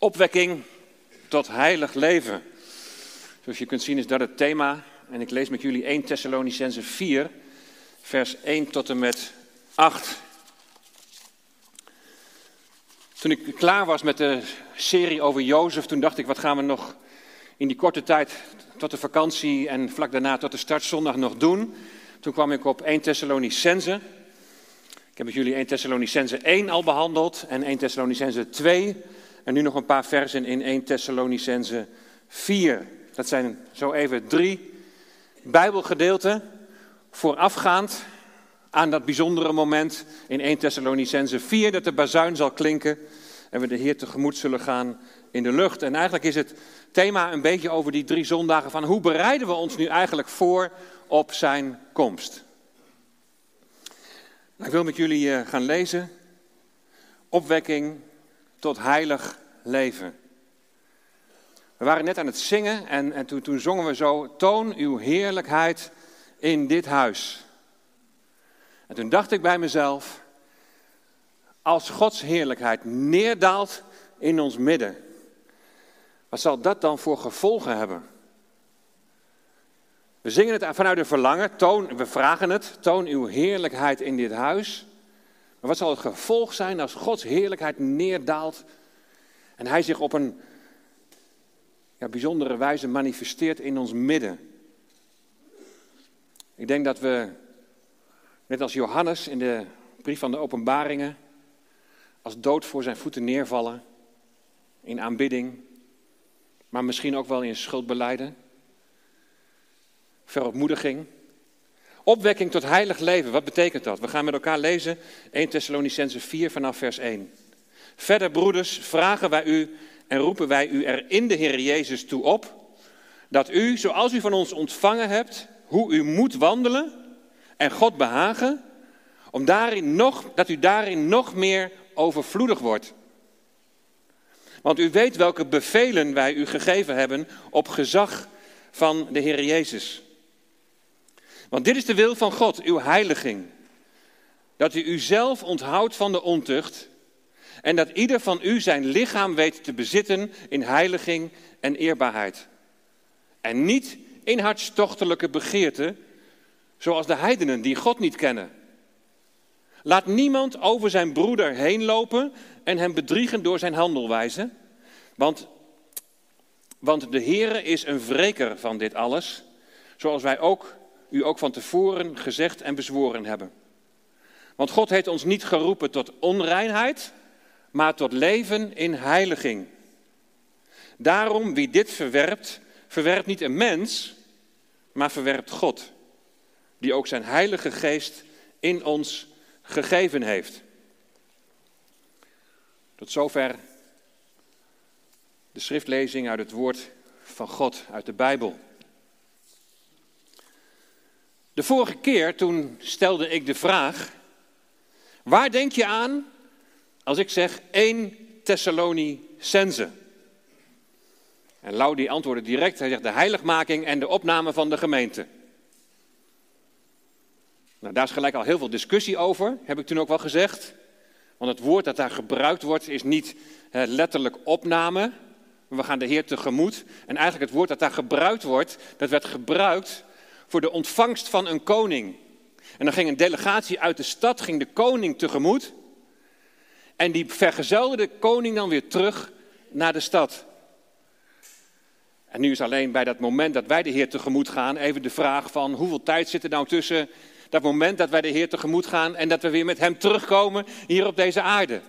Opwekking tot heilig leven. Zoals je kunt zien is dat het thema. En ik lees met jullie 1 Thessalonicense 4, vers 1 tot en met 8. Toen ik klaar was met de serie over Jozef, toen dacht ik, wat gaan we nog in die korte tijd tot de vakantie en vlak daarna tot de startzondag nog doen? Toen kwam ik op 1 Thessalonicense. Ik heb met jullie 1 Thessalonicense 1 al behandeld en 1 Thessalonicense 2. En nu nog een paar versen in 1 Thessalonicense 4. Dat zijn zo even drie Bijbelgedeelten voorafgaand aan dat bijzondere moment in 1 Thessalonicense 4 dat de bazuin zal klinken en we de Heer tegemoet zullen gaan in de lucht. En eigenlijk is het thema een beetje over die drie zondagen van hoe bereiden we ons nu eigenlijk voor op zijn komst. Ik wil met jullie eh, gaan lezen opwekking tot heilig leven. We waren net aan het zingen en, en toen, zongen we zo, toon uw heerlijkheid in dit huis. En toen dacht ik bij mezelf, als Gods heerlijkheid neerdaalt in ons midden, wat zal dat dan voor gevolgen hebben? We zingen het vanuit een verlangen, toon, we vragen het, toon uw heerlijkheid in dit huis. Maar wat zal het gevolg zijn als Gods heerlijkheid neerdaalt en Hij zich op een ja, bijzondere wijze manifesteert in ons midden? Ik denk dat we, net als Johannes in de brief van de openbaringen, als dood voor zijn voeten neervallen in aanbidding, maar misschien ook wel in schuldbeleiden verootmoediging. Opwekking tot heilig leven, wat betekent dat? We gaan met elkaar lezen 1 Thessalonicense 4 vanaf vers 1. Verder, broeders, vragen wij u en roepen wij u er in de Heer Jezus toe op, dat u, zoals u van ons ontvangen hebt, hoe u moet wandelen en God behagen, om daarin nog, dat u daarin nog meer overvloedig wordt. Want u weet welke bevelen wij u gegeven hebben op gezag van de Heer Jezus. Want dit is de wil van God, uw heiliging. Dat u uzelf onthoudt van de ontucht en dat ieder van u zijn lichaam weet te bezitten in heiliging en eerbaarheid. En niet in hartstochtelijke begeerte, zoals de heidenen die God niet kennen. Laat niemand over zijn broeder heen lopen en hem bedriegen door zijn handelwijze. Want, want de Heere is een wreker van dit alles, zoals wij ook u ook van tevoren gezegd en bezworen hebben. Want God heeft ons niet geroepen tot onreinheid, maar tot leven in heiliging. Daarom, wie dit verwerpt, verwerpt niet een mens, maar verwerpt God, die ook zijn heilige geest in ons gegeven heeft. Tot zover de schriftlezing uit het woord van God, uit de Bijbel. De vorige keer toen stelde ik de vraag: waar denk je aan als ik zeg 1 Thessalonicense? En Lau die antwoordde direct, hij zegt de heiligmaking en de opname van de gemeente. Nou, daar is gelijk al heel veel discussie over, heb ik toen ook wel gezegd. Want het woord dat daar gebruikt wordt is niet letterlijk opname. We gaan de Heer tegemoet. En eigenlijk het woord dat daar gebruikt wordt, dat werd gebruikt voor de ontvangst van een koning. En dan ging een delegatie uit de stad, ging de koning tegemoet. En die vergezelde de koning dan weer terug naar de stad. En nu is alleen bij dat moment dat wij de Heer tegemoet gaan, even de vraag van hoeveel tijd zit er nou tussen dat moment dat wij de Heer tegemoet gaan en dat we weer met Hem terugkomen hier op deze aarde.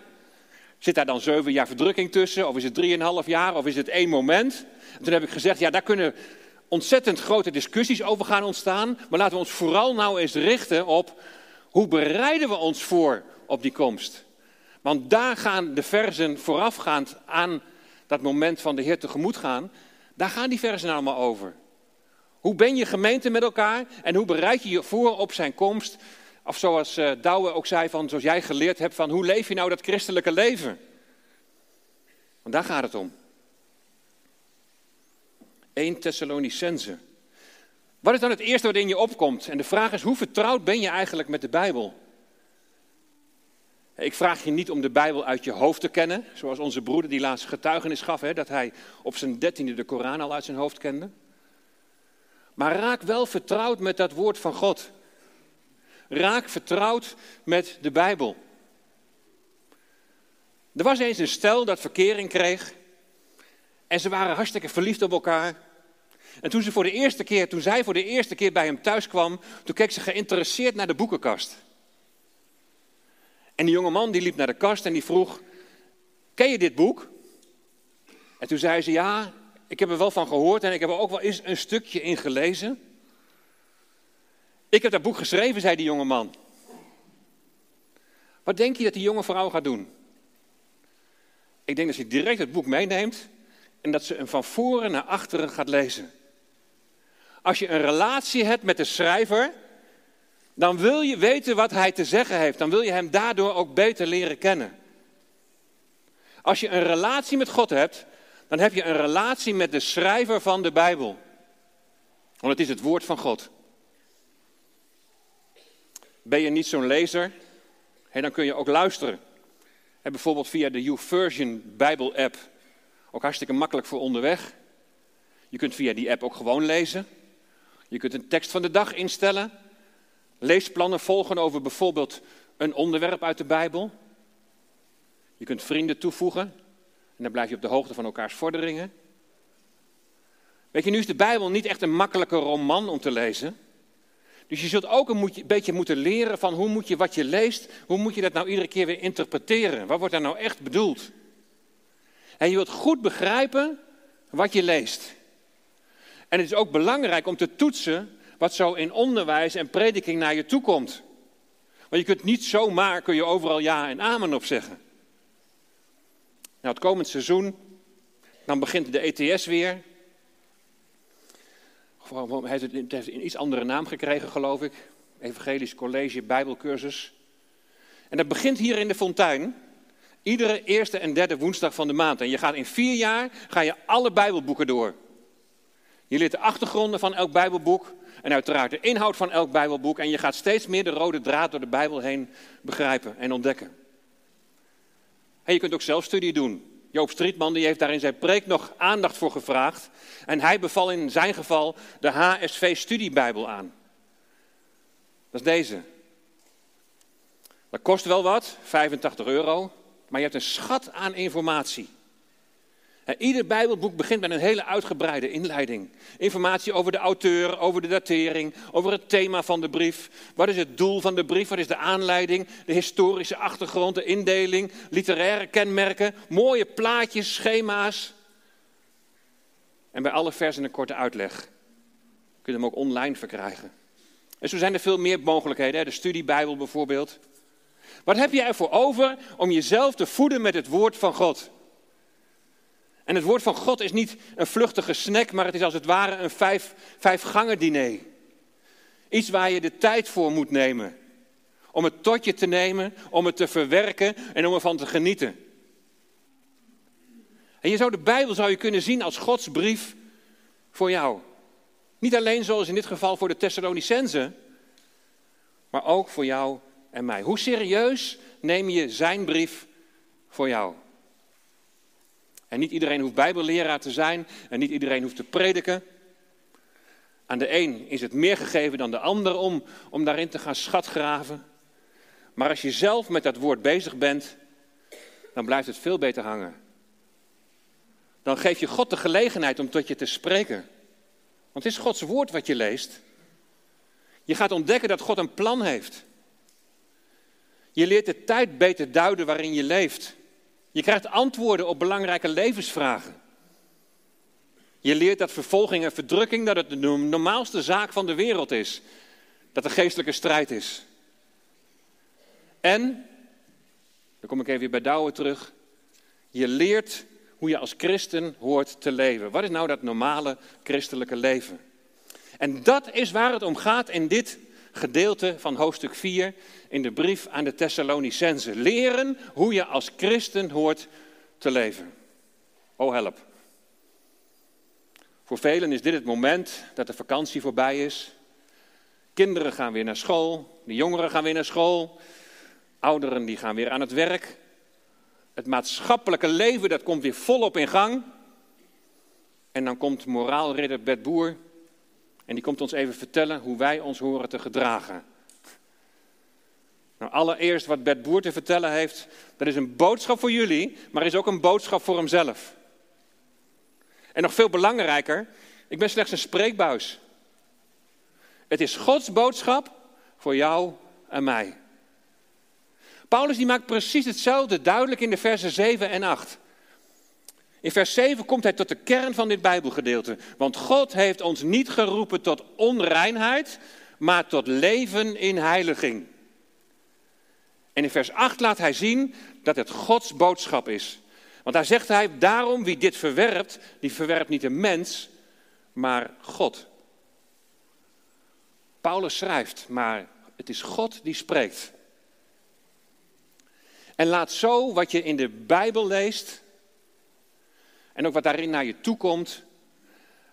Zit daar dan zeven jaar verdrukking tussen, of is het drieënhalf jaar, of is het één moment? En toen heb ik gezegd, ja, daar kunnen ontzettend grote discussies over gaan ontstaan. Maar laten we ons vooral nou eens richten op hoe bereiden we ons voor op die komst. Want daar gaan de versen voorafgaand aan dat moment van de Heer tegemoet gaan. Daar gaan die versen allemaal over. Hoe ben je gemeente met elkaar en hoe bereid je je voor op zijn komst? Of zoals uh, Douwe ook zei, van, zoals jij geleerd hebt, van hoe leef je nou dat christelijke leven? Want daar gaat het om. 1 Thessalonicense. Wat is dan het eerste wat in je opkomt? En de vraag is, hoe vertrouwd ben je eigenlijk met de Bijbel? Ik vraag je niet om de Bijbel uit je hoofd te kennen, zoals onze broeder die laatst getuigenis gaf, hè, dat hij op zijn dertiende de Koran al uit zijn hoofd kende. Maar raak wel vertrouwd met dat woord van God. Raak vertrouwd met de Bijbel. Er was eens een stel dat verkering kreeg. En ze waren hartstikke verliefd op elkaar. En toen, ze voor de eerste keer, toen zij voor de eerste keer bij hem thuis kwam, toen keek ze geïnteresseerd naar de boekenkast. En die jonge man die liep naar de kast en die vroeg, ken je dit boek? En toen zei ze, ja, ik heb er wel van gehoord en ik heb er ook wel eens een stukje in gelezen. Ik heb dat boek geschreven, zei die jonge man. Wat denk je dat die jonge vrouw gaat doen? Ik denk dat ze direct het boek meeneemt en dat ze hem van voren naar achteren gaat lezen. Als je een relatie hebt met de schrijver, dan wil je weten wat hij te zeggen heeft. Dan wil je hem daardoor ook beter leren kennen. Als je een relatie met God hebt, dan heb je een relatie met de schrijver van de Bijbel. Want het is het woord van God. Ben je niet zo'n lezer? dan kun je ook luisteren. bijvoorbeeld via de YouVersion Bijbel app. Ook hartstikke makkelijk voor onderweg. Je kunt via die app ook gewoon lezen. Je kunt een tekst van de dag instellen. Leesplannen volgen over bijvoorbeeld een onderwerp uit de Bijbel. Je kunt vrienden toevoegen en dan blijf je op de hoogte van elkaars vorderingen. Weet je, nu is de Bijbel niet echt een makkelijke roman om te lezen. Dus je zult ook een beetje moeten leren van hoe moet je wat je leest, hoe moet je dat nou iedere keer weer interpreteren? Wat wordt daar nou echt bedoeld? En je wilt goed begrijpen wat je leest. En het is ook belangrijk om te toetsen wat zo in onderwijs en prediking naar je toe komt. Want je kunt niet zomaar, kun je overal ja en amen op zeggen. Nou, het komend seizoen, dan begint de ETS weer. Hij heeft een iets andere naam gekregen, geloof ik. Evangelisch College Bijbelcursus. En dat begint hier in de Fontein. Iedere eerste en derde woensdag van de maand. En je gaat in vier jaar ga je alle Bijbelboeken door. Je leert de achtergronden van elk Bijbelboek. En uiteraard de inhoud van elk Bijbelboek. En je gaat steeds meer de rode draad door de Bijbel heen begrijpen en ontdekken. En je kunt ook zelfstudie doen. Joop Strietman die heeft daar in zijn preek nog aandacht voor gevraagd. En hij beval in zijn geval de HSV Studiebijbel aan. Dat is deze. Dat kost wel wat, 85 euro. Maar je hebt een schat aan informatie. Ieder Bijbelboek begint met een hele uitgebreide inleiding. Informatie over de auteur, over de datering, over het thema van de brief. Wat is het doel van de brief? Wat is de aanleiding? De historische achtergrond, de indeling, literaire kenmerken, mooie plaatjes, schema's. En bij alle versen een korte uitleg. Je hem ook online verkrijgen. En zo zijn er veel meer mogelijkheden. De studiebijbel bijvoorbeeld. Wat heb je ervoor over om jezelf te voeden met het woord van God? En het woord van God is niet een vluchtige snack, maar het is als het ware een vijf, vijf gangen diner. Iets waar je de tijd voor moet nemen. Om het tot je te nemen, om het te verwerken en om ervan te genieten. En je zou de Bijbel zou je kunnen zien als Gods brief voor jou. Niet alleen zoals in dit geval voor de Thessalonicenzen, maar ook voor jou en mij. Hoe serieus neem je zijn brief voor jou? En niet iedereen hoeft bijbelleraar te zijn en niet iedereen hoeft te prediken. Aan de een is het meer gegeven dan de ander om, om daarin te gaan schatgraven. Maar als je zelf met dat woord bezig bent, dan blijft het veel beter hangen. Dan geef je God de gelegenheid om tot je te spreken. Want het is Gods woord wat je leest. Je gaat ontdekken dat God een plan heeft. Je leert de tijd beter duiden waarin je leeft. Je krijgt antwoorden op belangrijke levensvragen. Je leert dat vervolging en verdrukking dat het de normaalste zaak van de wereld is. Dat er geestelijke strijd is. En, dan kom ik even bij Douwe terug. Je leert hoe je als christen hoort te leven. Wat is nou dat normale christelijke leven? En dat is waar het om gaat in dit gedeelte van hoofdstuk 4 in de brief aan de Thessalonicenzen. Leren hoe je als christen hoort te leven. Oh help. Voor velen is dit het moment dat de vakantie voorbij is. Kinderen gaan weer naar school, de jongeren gaan weer naar school. Ouderen die gaan weer aan het werk. Het maatschappelijke leven dat komt weer volop in gang. En dan komt moraalridder Bert Boer en die komt ons even vertellen hoe wij ons horen te gedragen. Nou, allereerst wat Bert Boer te vertellen heeft, dat is een boodschap voor jullie, maar is ook een boodschap voor hemzelf. En nog veel belangrijker, ik ben slechts een spreekbuis. Het is Gods boodschap voor jou en mij. Paulus die maakt precies hetzelfde duidelijk in de versen 7 en 8. In vers 7 komt hij tot de kern van dit Bijbelgedeelte. Want God heeft ons niet geroepen tot onreinheid, maar tot leven in heiliging. En in vers 8 laat hij zien dat het Gods boodschap is. Want daar zegt hij, daarom wie dit verwerpt, die verwerpt niet een mens, maar God. Paulus schrijft, maar het is God die spreekt. En laat zo wat je in de Bijbel leest en ook wat daarin naar je toe komt,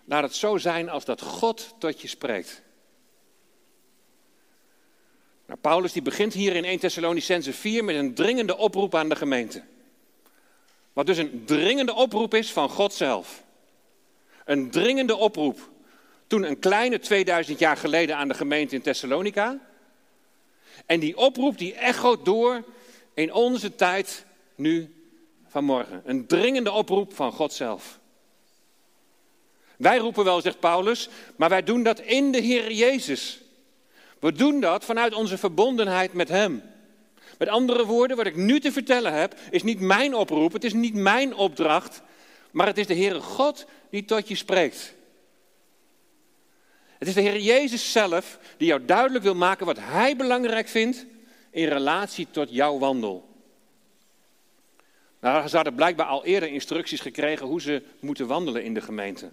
laat het zo zijn als dat God tot je spreekt. Nou, Paulus die begint hier in 1 Thessalonicense 4 met een dringende oproep aan de gemeente. Wat dus een dringende oproep is van God zelf. Een dringende oproep. Toen een kleine 2000 jaar geleden aan de gemeente in Thessalonica. En die oproep die echoot door in onze tijd nu vanmorgen. Een dringende oproep van God zelf. Wij roepen wel, zegt Paulus, maar wij doen dat in de Heer Jezus. We doen dat vanuit onze verbondenheid met Hem. Met andere woorden, wat ik nu te vertellen heb, is niet mijn oproep, het is niet mijn opdracht, maar het is de Heere God die tot je spreekt. Het is de Heer Jezus zelf die jou duidelijk wil maken wat Hij belangrijk vindt in relatie tot jouw wandel. Nou, ze hadden blijkbaar al eerder instructies gekregen hoe ze moeten wandelen in de gemeente.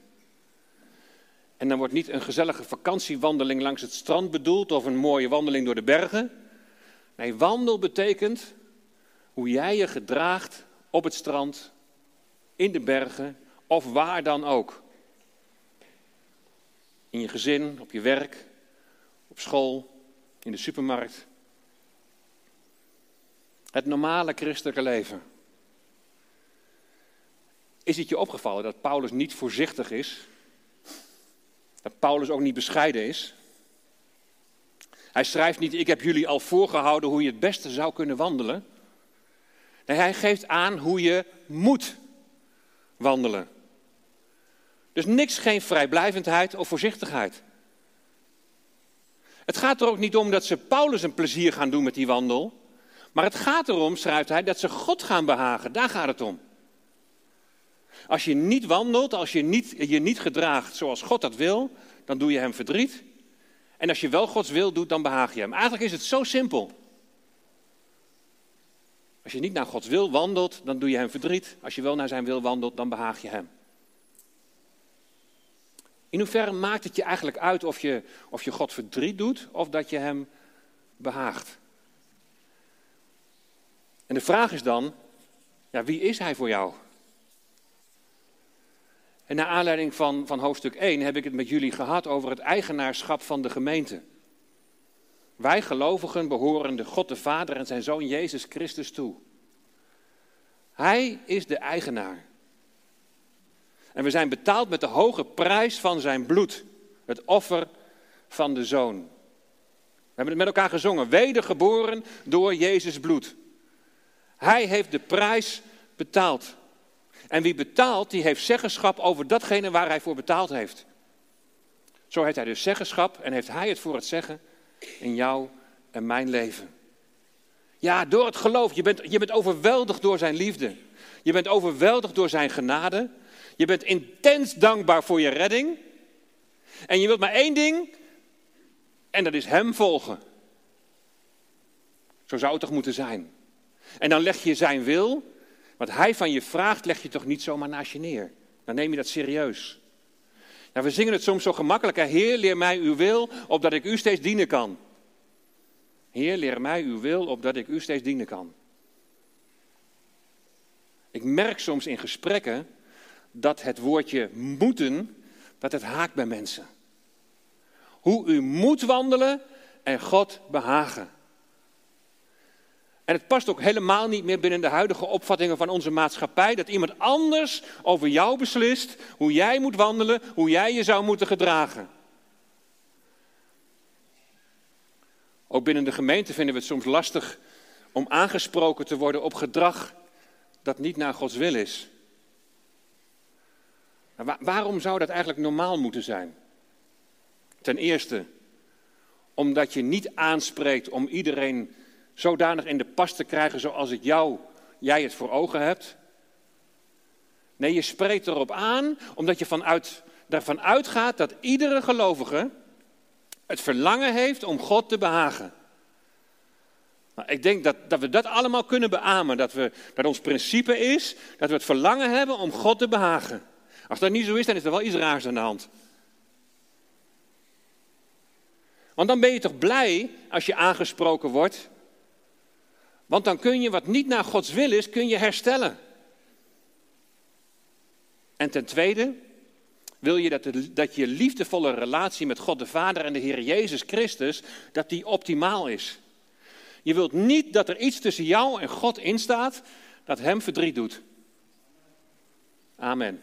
En dan wordt niet een gezellige vakantiewandeling langs het strand bedoeld of een mooie wandeling door de bergen. Nee, wandel betekent hoe jij je gedraagt op het strand, in de bergen of waar dan ook. In je gezin, op je werk, op school, in de supermarkt. Het normale christelijke leven. Is het je opgevallen dat Paulus niet voorzichtig is? Dat Paulus ook niet bescheiden is? Hij schrijft niet, ik heb jullie al voorgehouden hoe je het beste zou kunnen wandelen. Nee, hij geeft aan hoe je moet wandelen. Dus niks, geen vrijblijvendheid of voorzichtigheid. Het gaat er ook niet om dat ze Paulus een plezier gaan doen met die wandel. Maar het gaat erom, schrijft hij, dat ze God gaan behagen. Daar gaat het om. Als je niet wandelt, als je niet, je niet gedraagt zoals God dat wil, dan doe je hem verdriet. En als je wel Gods wil doet, dan behaag je hem. Eigenlijk is het zo simpel. Als je niet naar Gods wil wandelt, dan doe je hem verdriet. Als je wel naar zijn wil wandelt, dan behaag je hem. In hoeverre maakt het je eigenlijk uit of je, of je God verdriet doet of dat je hem behaagt? En de vraag is dan, ja, wie is hij voor jou? En naar aanleiding van, van hoofdstuk 1 heb ik het met jullie gehad over het eigenaarschap van de gemeente. Wij gelovigen behoren de God de Vader en zijn Zoon Jezus Christus toe. Hij is de eigenaar. En we zijn betaald met de hoge prijs van zijn bloed, het offer van de Zoon. We hebben het met elkaar gezongen, wedergeboren door Jezus bloed. Hij heeft de prijs betaald. En wie betaalt, die heeft zeggenschap over datgene waar hij voor betaald heeft. Zo heeft hij dus zeggenschap en heeft hij het voor het zeggen in jou en mijn leven. Ja, door het geloof. Je bent, je bent overweldigd door zijn liefde. Je bent overweldigd door zijn genade. Je bent intens dankbaar voor je redding. En je wilt maar één ding. En dat is hem volgen. Zo zou het toch moeten zijn. En dan leg je zijn wil wat hij van je vraagt, leg je toch niet zomaar naast je neer. Dan neem je dat serieus. Nou, we zingen het soms zo gemakkelijk. Heer, leer mij uw wil, opdat ik u steeds dienen kan. Heer, leer mij uw wil, opdat ik u steeds dienen kan. Ik merk soms in gesprekken dat het woordje moeten, dat het haakt bij mensen. Hoe u moet wandelen en God behagen. En het past ook helemaal niet meer binnen de huidige opvattingen van onze maatschappij dat iemand anders over jou beslist hoe jij moet wandelen, hoe jij je zou moeten gedragen. Ook binnen de gemeente vinden we het soms lastig om aangesproken te worden op gedrag dat niet naar Gods wil is. Nou, waarom zou dat eigenlijk normaal moeten zijn? Ten eerste, omdat je niet aanspreekt om iedereen zodanig in de pas te krijgen zoals het jou, jij het voor ogen hebt. Nee, je spreekt erop aan omdat je vanuit, ervan uitgaat dat iedere gelovige het verlangen heeft om God te behagen. Nou, ik denk dat, dat we dat allemaal kunnen beamen. Dat, we, dat ons principe is dat we het verlangen hebben om God te behagen. Als dat niet zo is, dan is er wel iets raars aan de hand. Want dan ben je toch blij als je aangesproken wordt. Want dan kun je wat niet naar Gods wil is, kun je herstellen. En ten tweede, wil je dat, dat je liefdevolle relatie met God de Vader en de Heer Jezus Christus, dat die optimaal is. Je wilt niet dat er iets tussen jou en God instaat dat hem verdriet doet. Amen.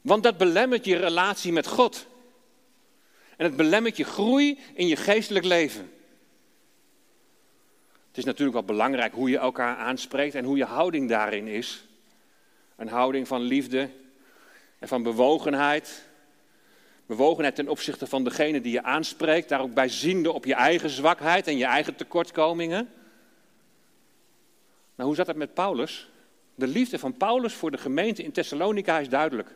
Want dat belemmert je relatie met God. En het belemmert je groei in je geestelijk leven. Het is natuurlijk wel belangrijk hoe je elkaar aanspreekt en hoe je houding daarin is. Een houding van liefde en van bewogenheid. Bewogenheid ten opzichte van degene die je aanspreekt, daar ook bij ziende op je eigen zwakheid en je eigen tekortkomingen. Nou, hoe zat het met Paulus? De liefde van Paulus voor de gemeente in Thessalonica is duidelijk.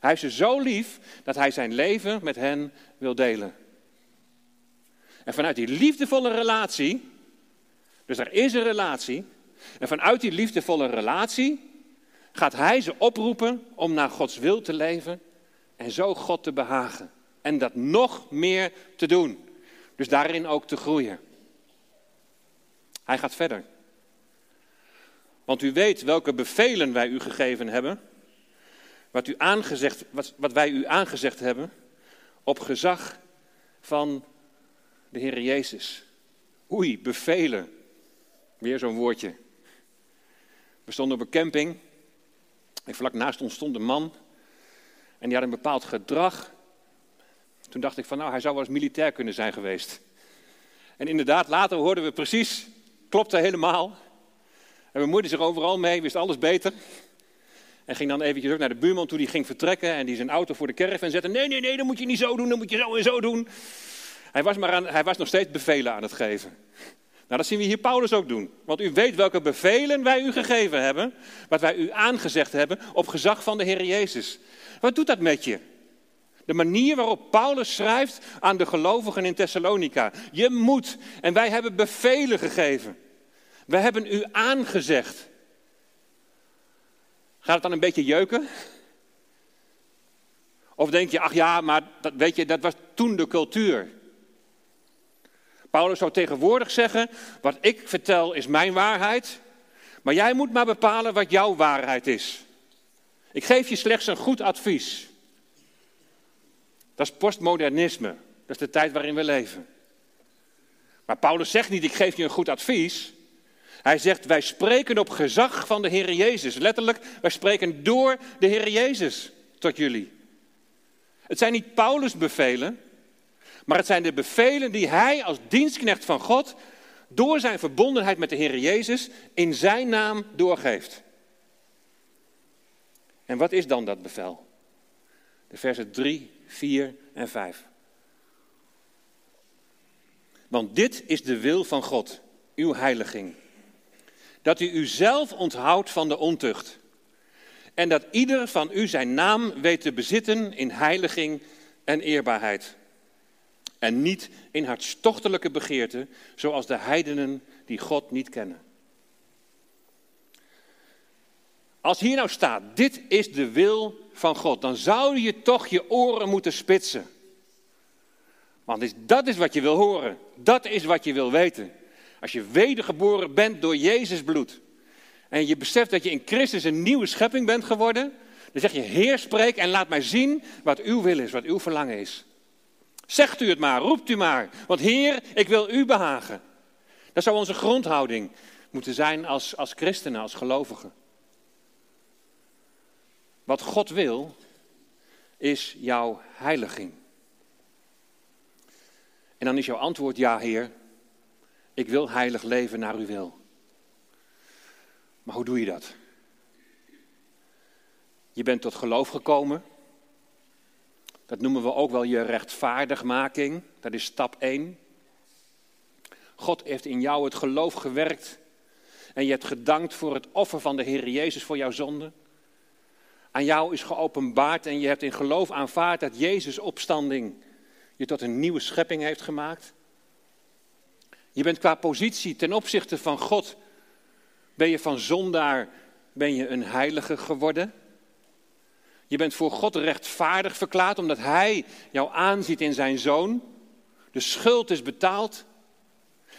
Hij is ze zo lief dat hij zijn leven met hen wil delen. En vanuit die liefdevolle relatie, dus er is een relatie, en vanuit die liefdevolle relatie gaat hij ze oproepen om naar Gods wil te leven en zo God te behagen. En dat nog meer te doen. Dus daarin ook te groeien. Hij gaat verder. Want u weet welke bevelen wij u gegeven hebben. Wat, u aangezegd, wat, wij u aangezegd hebben. Op gezag van de Heer Jezus. Oei, bevelen. Weer zo'n woordje. We stonden op een camping. En vlak naast ons stond een man. En die had een bepaald gedrag. Toen dacht ik van nou, hij zou wel eens militair kunnen zijn geweest. En inderdaad, later hoorden we precies, klopte helemaal. En bemoeide zich overal mee, wist alles beter. En ging dan eventjes ook naar de buurman toe, die ging vertrekken en die zijn auto voor de caravan zette. Nee, nee, nee, dat moet je niet zo doen, dat moet je zo en zo doen. Hij was, maar aan, hij was nog steeds bevelen aan het geven. Nou, dat zien we hier Paulus ook doen. Want u weet welke bevelen wij u gegeven hebben, wat wij u aangezegd hebben op gezag van de Heer Jezus. Wat doet dat met je? De manier waarop Paulus schrijft aan de gelovigen in Thessalonica. Je moet, en wij hebben bevelen gegeven. Wij hebben u aangezegd. Gaat het dan een beetje jeuken? Of denk je, ach ja, maar dat, weet je, dat was toen de cultuur. Paulus zou tegenwoordig zeggen, wat ik vertel is mijn waarheid, maar jij moet maar bepalen wat jouw waarheid is. Ik geef je slechts een goed advies. Dat is postmodernisme. Dat is de tijd waarin we leven. Maar Paulus zegt niet, ik geef je een goed advies. Hij zegt, wij spreken op gezag van de Heer Jezus. Letterlijk, wij spreken door de Heer Jezus tot jullie. Het zijn niet Paulus' bevelen, maar het zijn de bevelen die hij als dienstknecht van God door zijn verbondenheid met de Heer Jezus in zijn naam doorgeeft. En wat is dan dat bevel? De versen 3, 4 en 5. Want dit is de wil van God, uw heiliging. Dat u uzelf onthoudt van de ontucht. En dat ieder van u zijn naam weet te bezitten in heiliging en eerbaarheid. En niet in hartstochtelijke begeerten, zoals de heidenen die God niet kennen. Als hier nou staat, dit is de wil van God, dan zou je toch je oren moeten spitsen. Want dat is wat je wil horen. Dat is wat je wil weten. Als je wedergeboren bent door Jezus bloed. En je beseft dat je in Christus een nieuwe schepping bent geworden. Dan zeg je, Heer spreek en laat mij zien wat uw wil is, wat uw verlangen is. Zegt u het maar, roept u maar. Want Heer, ik wil u behagen. Dat zou onze grondhouding moeten zijn als, als christenen, als gelovigen. Wat God wil, is jouw heiliging. En dan is jouw antwoord, ja Heer, ik wil heilig leven naar uw wil. Maar hoe doe je dat? Je bent tot geloof gekomen. Dat noemen we ook wel je rechtvaardigmaking. Dat is stap 1. God heeft in jou het geloof gewerkt. En je hebt gedankt voor het offer van de Heer Jezus voor jouw zonde. Aan jou is geopenbaard en je hebt in geloof aanvaard dat Jezus opstanding je tot een nieuwe schepping heeft gemaakt. Je bent qua positie ten opzichte van God, ben je van zondaar, ben je een heilige geworden. Je bent voor God rechtvaardig verklaard omdat Hij jou aanziet in zijn zoon. De schuld is betaald.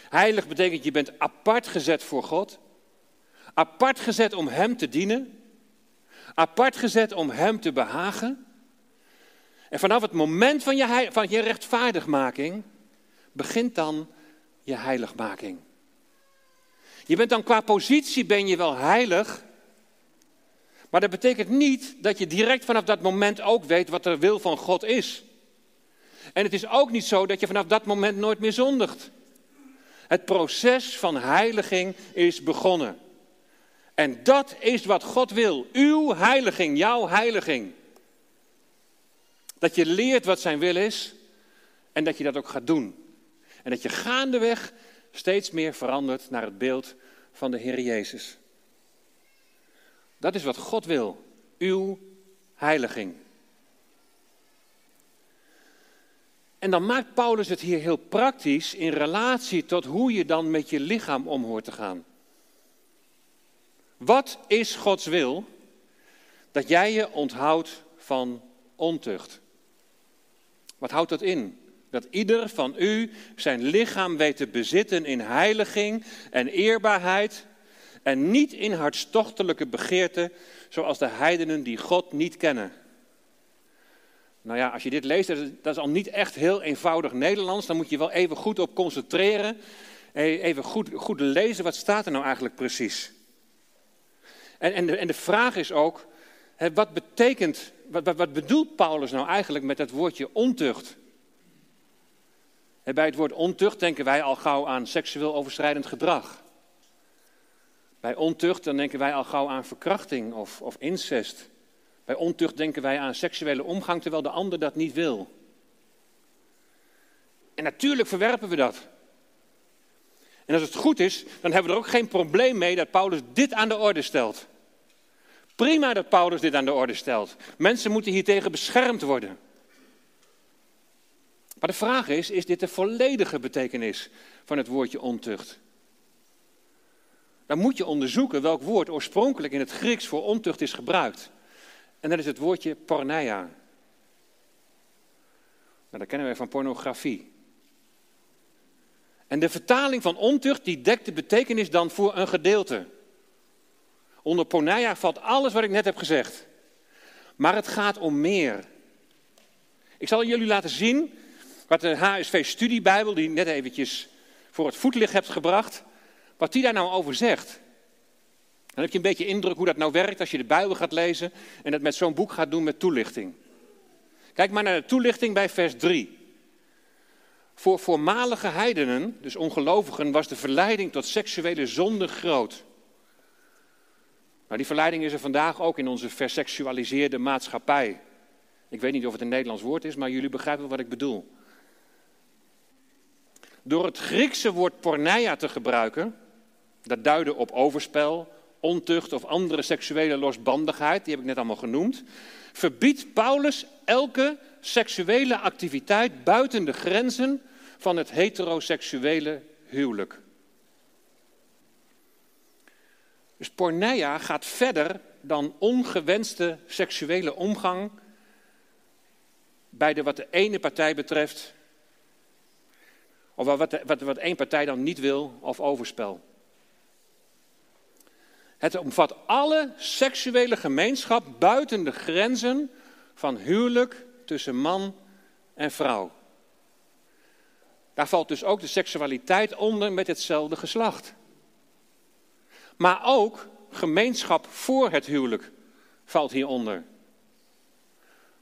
Heilig betekent je bent apart gezet voor God. Apart gezet om Hem te dienen. Apart gezet om Hem te behagen. En vanaf het moment van je, van je rechtvaardigmaking begint dan je heiligmaking. Je bent dan qua positie ben je wel heilig, maar dat betekent niet dat je direct vanaf dat moment ook weet wat de wil van God is. En het is ook niet zo dat je vanaf dat moment nooit meer zondigt. Het proces van heiliging is begonnen. En dat is wat God wil. Uw heiliging, jouw heiliging. Dat je leert wat zijn wil is en dat je dat ook gaat doen. En dat je gaandeweg steeds meer verandert naar het beeld van de Heer Jezus. Dat is wat God wil. Uw heiliging. En dan maakt Paulus het hier heel praktisch in relatie tot hoe je dan met je lichaam om hoort te gaan. Wat is Gods wil? Dat jij je onthoudt van ontucht. Wat houdt dat in? Dat ieder van u zijn lichaam weet te bezitten in heiliging en eerbaarheid en niet in hartstochtelijke begeerte, zoals de heidenen die God niet kennen. Nou ja, als je dit leest, dat is al niet echt heel eenvoudig Nederlands. Dan moet je wel even goed op concentreren. E, even goed, goed lezen, wat staat er nou eigenlijk precies? En, en, de, en de vraag is ook, wat betekent, wat, wat, wat bedoelt Paulus nou eigenlijk met het woordje ontucht? Bij het woord ontucht denken wij al gauw aan seksueel overschrijdend gedrag. Bij ontucht dan denken wij al gauw aan verkrachting of, of incest. Bij ontucht denken wij aan seksuele omgang terwijl de ander dat niet wil. En natuurlijk verwerpen we dat. En als het goed is, dan hebben we er ook geen probleem mee dat Paulus dit aan de orde stelt. Prima dat Paulus dit aan de orde stelt. Mensen moeten hiertegen beschermd worden. Maar de vraag is, is dit de volledige betekenis van het woordje ontucht? Dan moet je onderzoeken welk woord oorspronkelijk in het Grieks voor ontucht is gebruikt. En dat is het woordje porneia. Nou, dat kennen wij van pornografie. En de vertaling van ontucht die dekt de betekenis dan voor een gedeelte. Onder porneia valt alles wat ik net heb gezegd. Maar het gaat om meer. Ik zal jullie laten zien wat de HSV-studiebijbel, die net eventjes voor het voetlicht hebt gebracht, wat die daar nou over zegt. Dan heb je een beetje indruk hoe dat nou werkt als je de Bijbel gaat lezen en dat met zo'n boek gaat doen met toelichting. Kijk maar naar de toelichting bij vers 3. Voor voormalige heidenen, dus ongelovigen, was de verleiding tot seksuele zonde groot. Maar die verleiding is er vandaag ook in onze verseksualiseerde maatschappij. Ik weet niet of het een Nederlands woord is, maar jullie begrijpen wat ik bedoel. Door het Griekse woord porneia te gebruiken, dat duidde op overspel, ontucht of andere seksuele losbandigheid, die heb ik net allemaal genoemd, verbiedt Paulus elke seksuele activiteit buiten de grenzen van het heteroseksuele huwelijk. Dus porneia gaat verder dan ongewenste seksuele omgang bij de wat de ene partij betreft of wat, wat, wat één partij dan niet wil, of overspel. Het omvat alle seksuele gemeenschap buiten de grenzen van huwelijk tussen man en vrouw. Daar valt dus ook de seksualiteit onder met hetzelfde geslacht. Maar ook gemeenschap voor het huwelijk valt hieronder.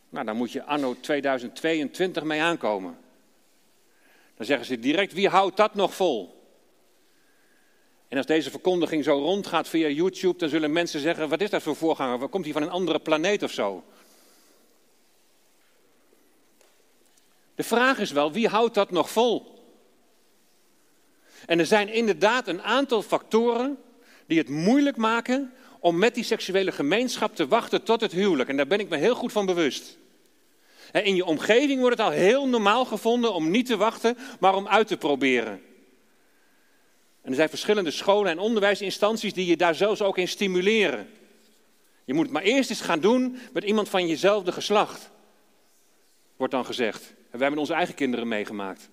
Nou, daar moet je anno 2022 mee aankomen. Dan zeggen ze direct, wie houdt dat nog vol? En als deze verkondiging zo rondgaat via YouTube, dan zullen mensen zeggen, wat is dat voor voorganger? Wat komt hij van een andere planeet of zo? De vraag is wel, wie houdt dat nog vol? En er zijn inderdaad een aantal factoren die het moeilijk maken om met die seksuele gemeenschap te wachten tot het huwelijk. En daar ben ik me heel goed van bewust. In je omgeving wordt het al heel normaal gevonden om niet te wachten, maar om uit te proberen. En er zijn verschillende scholen en onderwijsinstanties die je daar zelfs ook in stimuleren. Je moet het maar eerst eens gaan doen met iemand van jezelfde geslacht, wordt dan gezegd. En wij hebben onze eigen kinderen meegemaakt.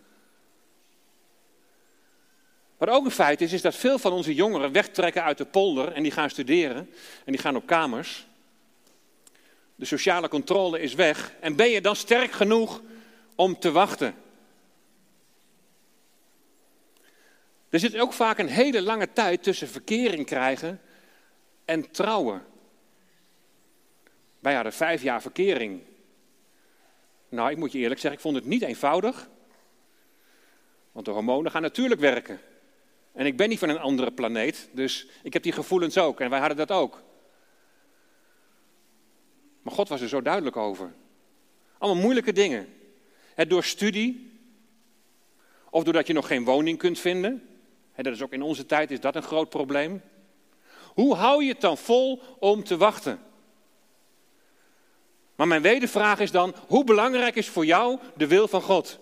Wat ook een feit is, is dat veel van onze jongeren wegtrekken uit de polder en die gaan studeren en die gaan op kamers. De sociale controle is weg. En ben je dan sterk genoeg om te wachten? Er zit ook vaak een hele lange tijd tussen verkering krijgen en trouwen. Wij hadden vijf jaar verkering. Nou, ik moet je eerlijk zeggen, ik vond het niet eenvoudig. Want de hormonen gaan natuurlijk werken. En ik ben niet van een andere planeet, dus ik heb die gevoelens ook. En wij hadden dat ook. Maar God was er zo duidelijk over. Allemaal moeilijke dingen. Het door studie, of doordat je nog geen woning kunt vinden. En dat is ook in onze tijd is dat een groot probleem. Hoe hou je het dan vol om te wachten? Maar mijn wedervraag is dan, hoe belangrijk is voor jou de wil van God?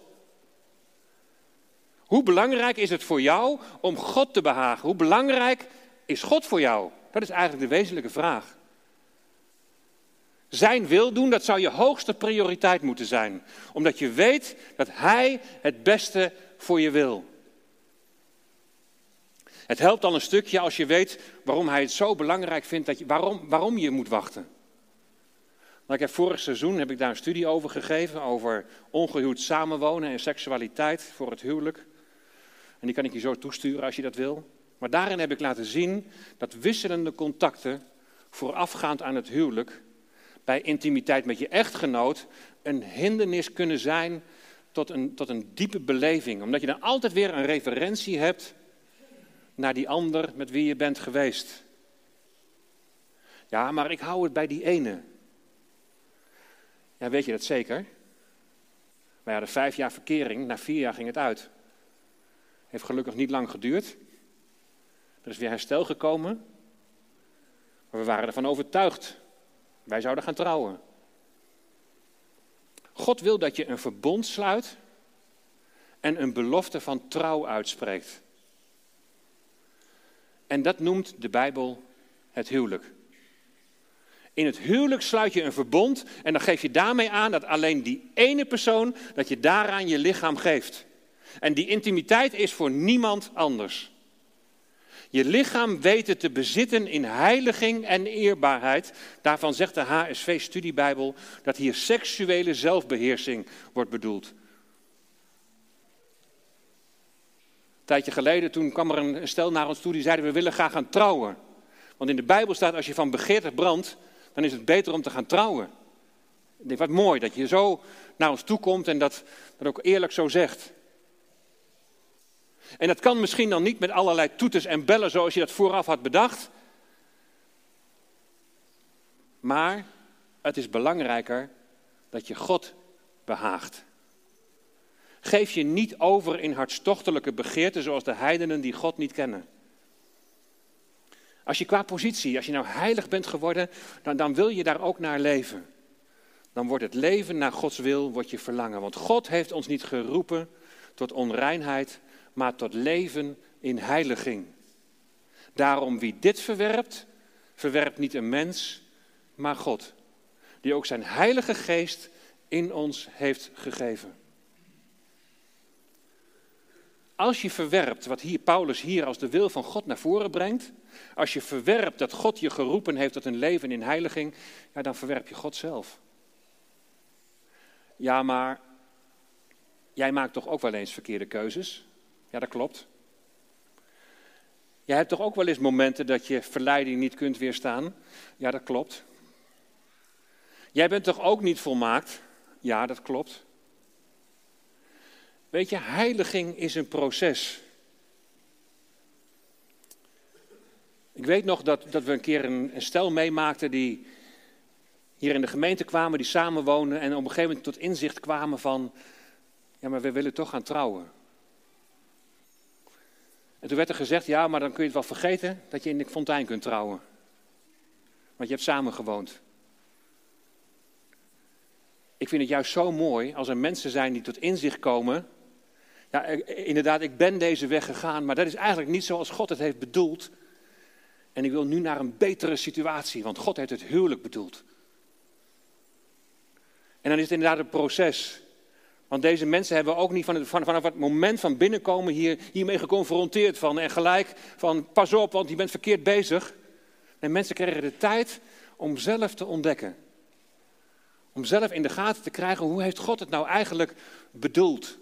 Hoe belangrijk is het voor jou om God te behagen? Hoe belangrijk is God voor jou? Dat is eigenlijk de wezenlijke vraag. Zijn wil doen, dat zou je hoogste prioriteit moeten zijn. Omdat je weet dat Hij het beste voor je wil. Het helpt al een stukje als je weet waarom Hij het zo belangrijk vindt, dat je, waarom, waarom je moet wachten. Nou, ik heb vorig seizoen heb ik daar een studie over gegeven, over ongehuwd samenwonen en seksualiteit voor het huwelijk. En die kan ik je zo toesturen als je dat wil. Maar daarin heb ik laten zien dat wisselende contacten voorafgaand aan het huwelijk bij intimiteit met je echtgenoot een hindernis kunnen zijn tot een, tot een diepe beleving. Omdat je dan altijd weer een referentie hebt naar die ander met wie je bent geweest. Ja, maar ik hou het bij die ene. Ja, weet je dat zeker? Wij hadden vijf jaar verkering, na vier jaar ging het uit. Heeft gelukkig niet lang geduurd. Er is weer herstel gekomen. Maar we waren ervan overtuigd wij zouden gaan trouwen. God wil dat je een verbond sluit en een belofte van trouw uitspreekt. En dat noemt de Bijbel het huwelijk. In het huwelijk sluit je een verbond en dan geef je daarmee aan dat alleen die ene persoon, dat je daaraan je lichaam geeft. En die intimiteit is voor niemand anders. Je lichaam weten te bezitten in heiliging en eerbaarheid. Daarvan zegt de HSV-studiebijbel dat hier seksuele zelfbeheersing wordt bedoeld. Tijdje geleden, toen kwam er een stel naar ons toe die zeiden we willen graag gaan trouwen. Want in de Bijbel staat als je van begeerte brandt, dan is het beter om te gaan trouwen. Ik denk, wat mooi dat je zo naar ons toe komt en dat, dat ook eerlijk zo zegt. En dat kan misschien dan niet met allerlei toeters en bellen zoals je dat vooraf had bedacht. Maar het is belangrijker dat je God behaagt. Geef je niet over in hartstochtelijke begeerten zoals de heidenen die God niet kennen. Als je qua positie, als je nou heilig bent geworden, dan, dan wil je daar ook naar leven. Dan wordt het leven naar Gods wil, wordt je verlangen. Want God heeft ons niet geroepen tot onreinheid, maar tot leven in heiliging. Daarom wie dit verwerpt, verwerpt niet een mens, maar God, die ook zijn heilige geest in ons heeft gegeven. Als je verwerpt wat hier Paulus hier als de wil van God naar voren brengt, als je verwerpt dat God je geroepen heeft tot een leven in heiliging, ja, dan verwerp je God zelf. Ja, maar Jij maakt toch ook wel eens verkeerde keuzes? Ja, dat klopt. Jij hebt toch ook wel eens momenten dat je verleiding niet kunt weerstaan? Ja, dat klopt. Jij bent toch ook niet volmaakt? Ja, dat klopt. Weet je, heiliging is een proces. Ik weet nog dat, dat we een keer een, stel meemaakten die hier in de gemeente kwamen, die samenwoonden en op een gegeven moment tot inzicht kwamen van, ja, maar we willen toch gaan trouwen. En toen werd er gezegd, ja, maar dan kun je het wel vergeten dat je in de fontein kunt trouwen. Want je hebt samen gewoond. Ik vind het juist zo mooi als er mensen zijn die tot inzicht komen. Ja, inderdaad, ik ben deze weg gegaan, maar dat is eigenlijk niet zoals God het heeft bedoeld. En ik wil nu naar een betere situatie, want God heeft het huwelijk bedoeld. En dan is het inderdaad een proces. Want deze mensen hebben ook niet van het, vanaf het moment van binnenkomen hier, hiermee geconfronteerd van en gelijk van pas op, want je bent verkeerd bezig. En mensen kregen de tijd om zelf te ontdekken. Om zelf in de gaten te krijgen hoe heeft God het nou eigenlijk bedoeld.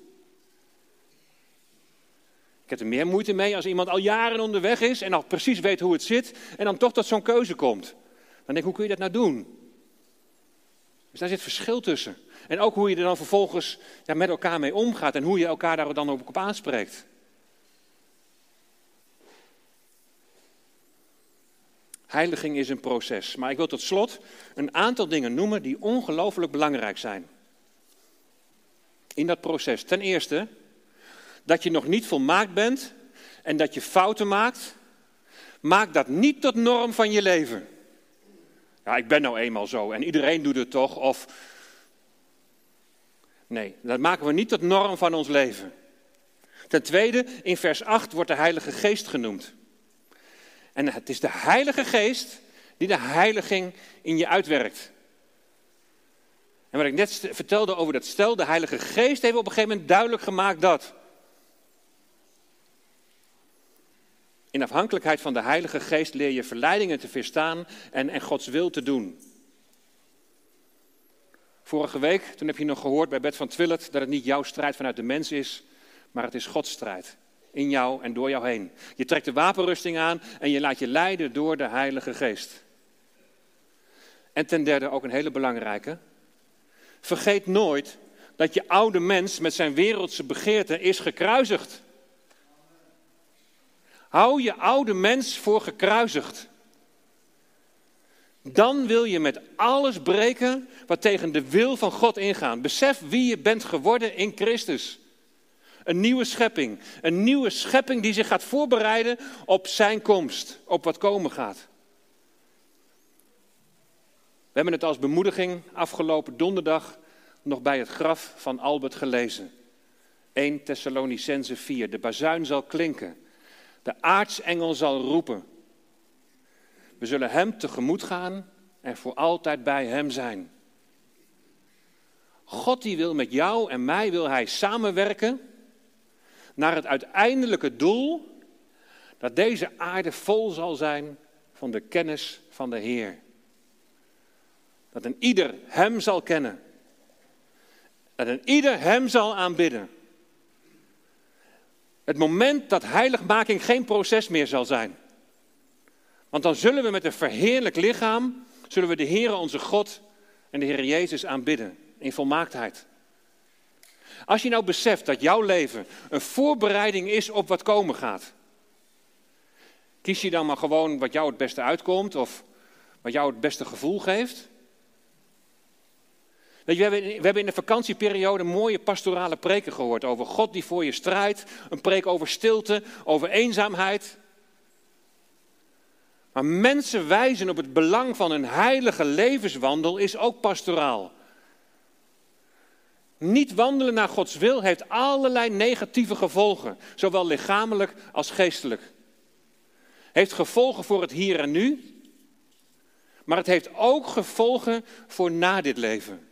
Ik heb er meer moeite mee als iemand al jaren onderweg is en al precies weet hoe het zit en dan toch tot zo'n keuze komt. Dan denk ik, hoe kun je dat nou doen? Dus daar zit verschil tussen. En ook hoe je er dan vervolgens ja, met elkaar mee omgaat en hoe je elkaar daar dan ook op aanspreekt. Heiliging is een proces. Maar ik wil tot slot een aantal dingen noemen die ongelooflijk belangrijk zijn. In dat proces. Ten eerste, dat je nog niet volmaakt bent en dat je fouten maakt. Maak dat niet tot norm van je leven. Ja, ik ben nou eenmaal zo en iedereen doet het toch. Of Nee, dat maken we niet tot norm van ons leven. Ten tweede, in vers 8 wordt de Heilige Geest genoemd. En het is de Heilige Geest die de heiliging in je uitwerkt. En wat ik net vertelde over dat stel, de Heilige Geest heeft op een gegeven moment duidelijk gemaakt dat. In afhankelijkheid van de Heilige Geest leer je verleidingen te verstaan en, en Gods wil te doen. Vorige week, toen heb je nog gehoord bij Bert van Twillet dat het niet jouw strijd vanuit de mens is, maar het is Gods strijd. In jou en door jou heen. Je trekt de wapenrusting aan en je laat je leiden door de Heilige Geest. En ten derde ook een hele belangrijke. Vergeet nooit dat je oude mens met zijn wereldse begeerte is gekruisigd. Hou je oude mens voor gekruisigd. Dan wil je met alles breken wat tegen de wil van God ingaat. Besef wie je bent geworden in Christus. Een nieuwe schepping. Een nieuwe schepping die zich gaat voorbereiden op zijn komst, op wat komen gaat. We hebben het als bemoediging afgelopen donderdag nog bij het graf van Albert gelezen. 1 Thessalonicense 4. De bazuin zal klinken. De aartsengel zal roepen. We zullen Hem tegemoet gaan en voor altijd bij Hem zijn. God die wil met jou en mij, wil Hij samenwerken naar het uiteindelijke doel dat deze aarde vol zal zijn van de kennis van de Heer. Dat een ieder Hem zal kennen. Dat een ieder Hem zal aanbidden. Het moment dat heiligmaking geen proces meer zal zijn. Want dan zullen we met een verheerlijk lichaam, zullen we de Heere onze God en de Heer Jezus aanbidden in volmaaktheid. Als je nou beseft dat jouw leven een voorbereiding is op wat komen gaat, kies je dan maar gewoon wat jou het beste uitkomt of wat jou het beste gevoel geeft? Weet je, we, hebben, we hebben in de vakantieperiode mooie pastorale preken gehoord over God die voor je strijdt. Een preek over stilte, over eenzaamheid. Maar mensen wijzen op het belang van een heilige levenswandel is ook pastoraal. Niet wandelen naar Gods wil heeft allerlei negatieve gevolgen, zowel lichamelijk als geestelijk. Heeft gevolgen voor het hier en nu, maar het heeft ook gevolgen voor na dit leven.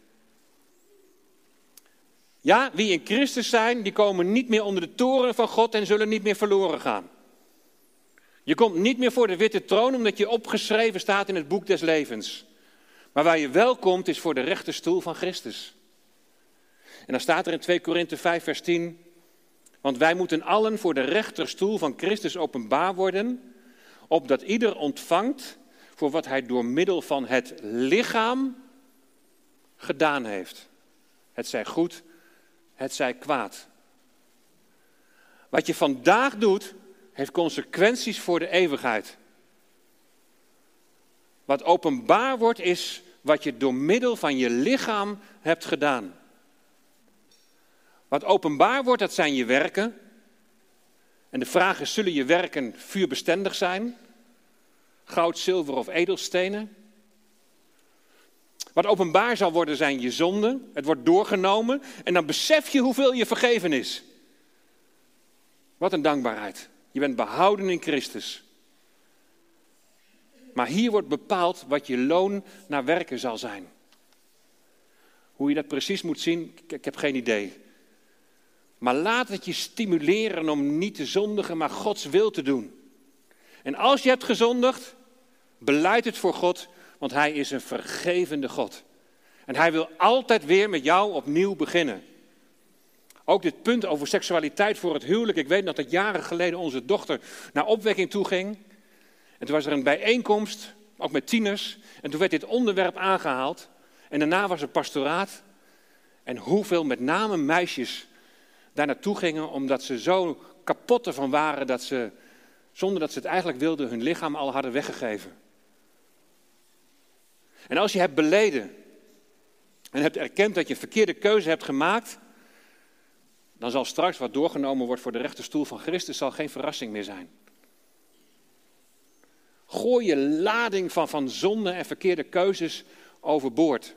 Ja, wie in Christus zijn, die komen niet meer onder de toren van God en zullen niet meer verloren gaan. Je komt niet meer voor de witte troon omdat je opgeschreven staat in het boek des levens. Maar waar je wel komt is voor de rechterstoel van Christus. En dan staat er in 2 Korinthe 5, vers 10. Want wij moeten allen voor de rechterstoel van Christus openbaar worden, opdat ieder ontvangt voor wat hij door middel van het lichaam gedaan heeft. Het zij goed, het zij kwaad. Wat je vandaag doet, heeft consequenties voor de eeuwigheid. Wat openbaar wordt, is wat je door middel van je lichaam hebt gedaan. Wat openbaar wordt, dat zijn je werken. En de vraag is, zullen je werken vuurbestendig zijn? Goud, zilver of edelstenen? Wat openbaar zal worden zijn je zonden. Het wordt doorgenomen en dan besef je hoeveel je vergeven is. Wat een dankbaarheid. Je bent behouden in Christus. Maar hier wordt bepaald wat je loon naar werken zal zijn. Hoe je dat precies moet zien, ik heb geen idee. Maar laat het je stimuleren om niet te zondigen, maar Gods wil te doen. En als je hebt gezondigd, beleid het voor God, want Hij is een vergevende God. En Hij wil altijd weer met jou opnieuw beginnen. Ook dit punt over seksualiteit voor het huwelijk. Ik weet nog dat jaren geleden onze dochter naar opwekking toe ging. En toen was er een bijeenkomst, ook met tieners. En toen werd dit onderwerp aangehaald. En daarna was er pastoraat. En hoeveel met name meisjes daar naartoe gingen omdat ze zo kapot ervan waren dat ze, zonder dat ze het eigenlijk wilden, hun lichaam al hadden weggegeven. En als je hebt beleden en hebt erkend dat je een verkeerde keuze hebt gemaakt, dan zal straks wat doorgenomen wordt voor de rechterstoel van Christus zal geen verrassing meer zijn. Gooi je lading van, van zonde en verkeerde keuzes overboord.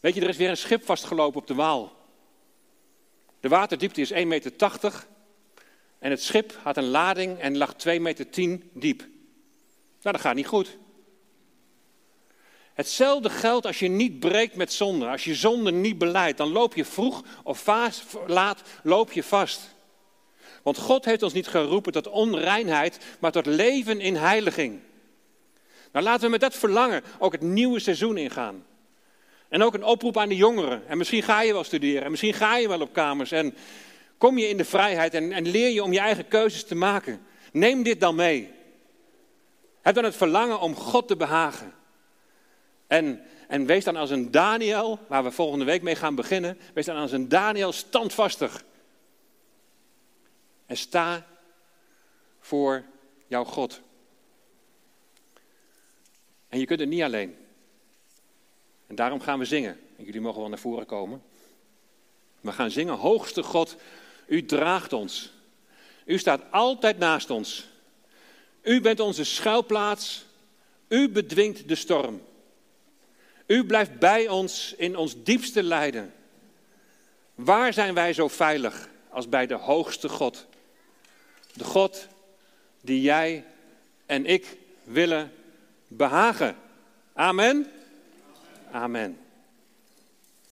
Weet je, er is weer een schip vastgelopen op de Waal. De waterdiepte is 1,80 meter en het schip had een lading en lag 2,10 meter diep. Nou, dat gaat niet goed. Hetzelfde geldt als je niet breekt met zonde. Als je zonde niet beleidt, dan loop je vroeg of laat loop je vast. Want God heeft ons niet geroepen tot onreinheid, maar tot leven in heiliging. Nou laten we met dat verlangen ook het nieuwe seizoen ingaan. En ook een oproep aan de jongeren. En misschien ga je wel studeren, en misschien ga je wel op kamers. En kom je in de vrijheid en, en leer je om je eigen keuzes te maken. Neem dit dan mee. Heb dan het verlangen om God te behagen. En, en wees dan als een Daniel, waar we volgende week mee gaan beginnen, wees dan als een Daniel standvastig. En sta voor jouw God. En je kunt het niet alleen. En daarom gaan we zingen. En jullie mogen wel naar voren komen. We gaan zingen, hoogste God, u draagt ons. U staat altijd naast ons. U bent onze schuilplaats. U bedwingt de storm. U blijft bij ons in ons diepste lijden. Waar zijn wij zo veilig als bij de hoogste God? De God die jij en ik willen behagen. Amen. Amen.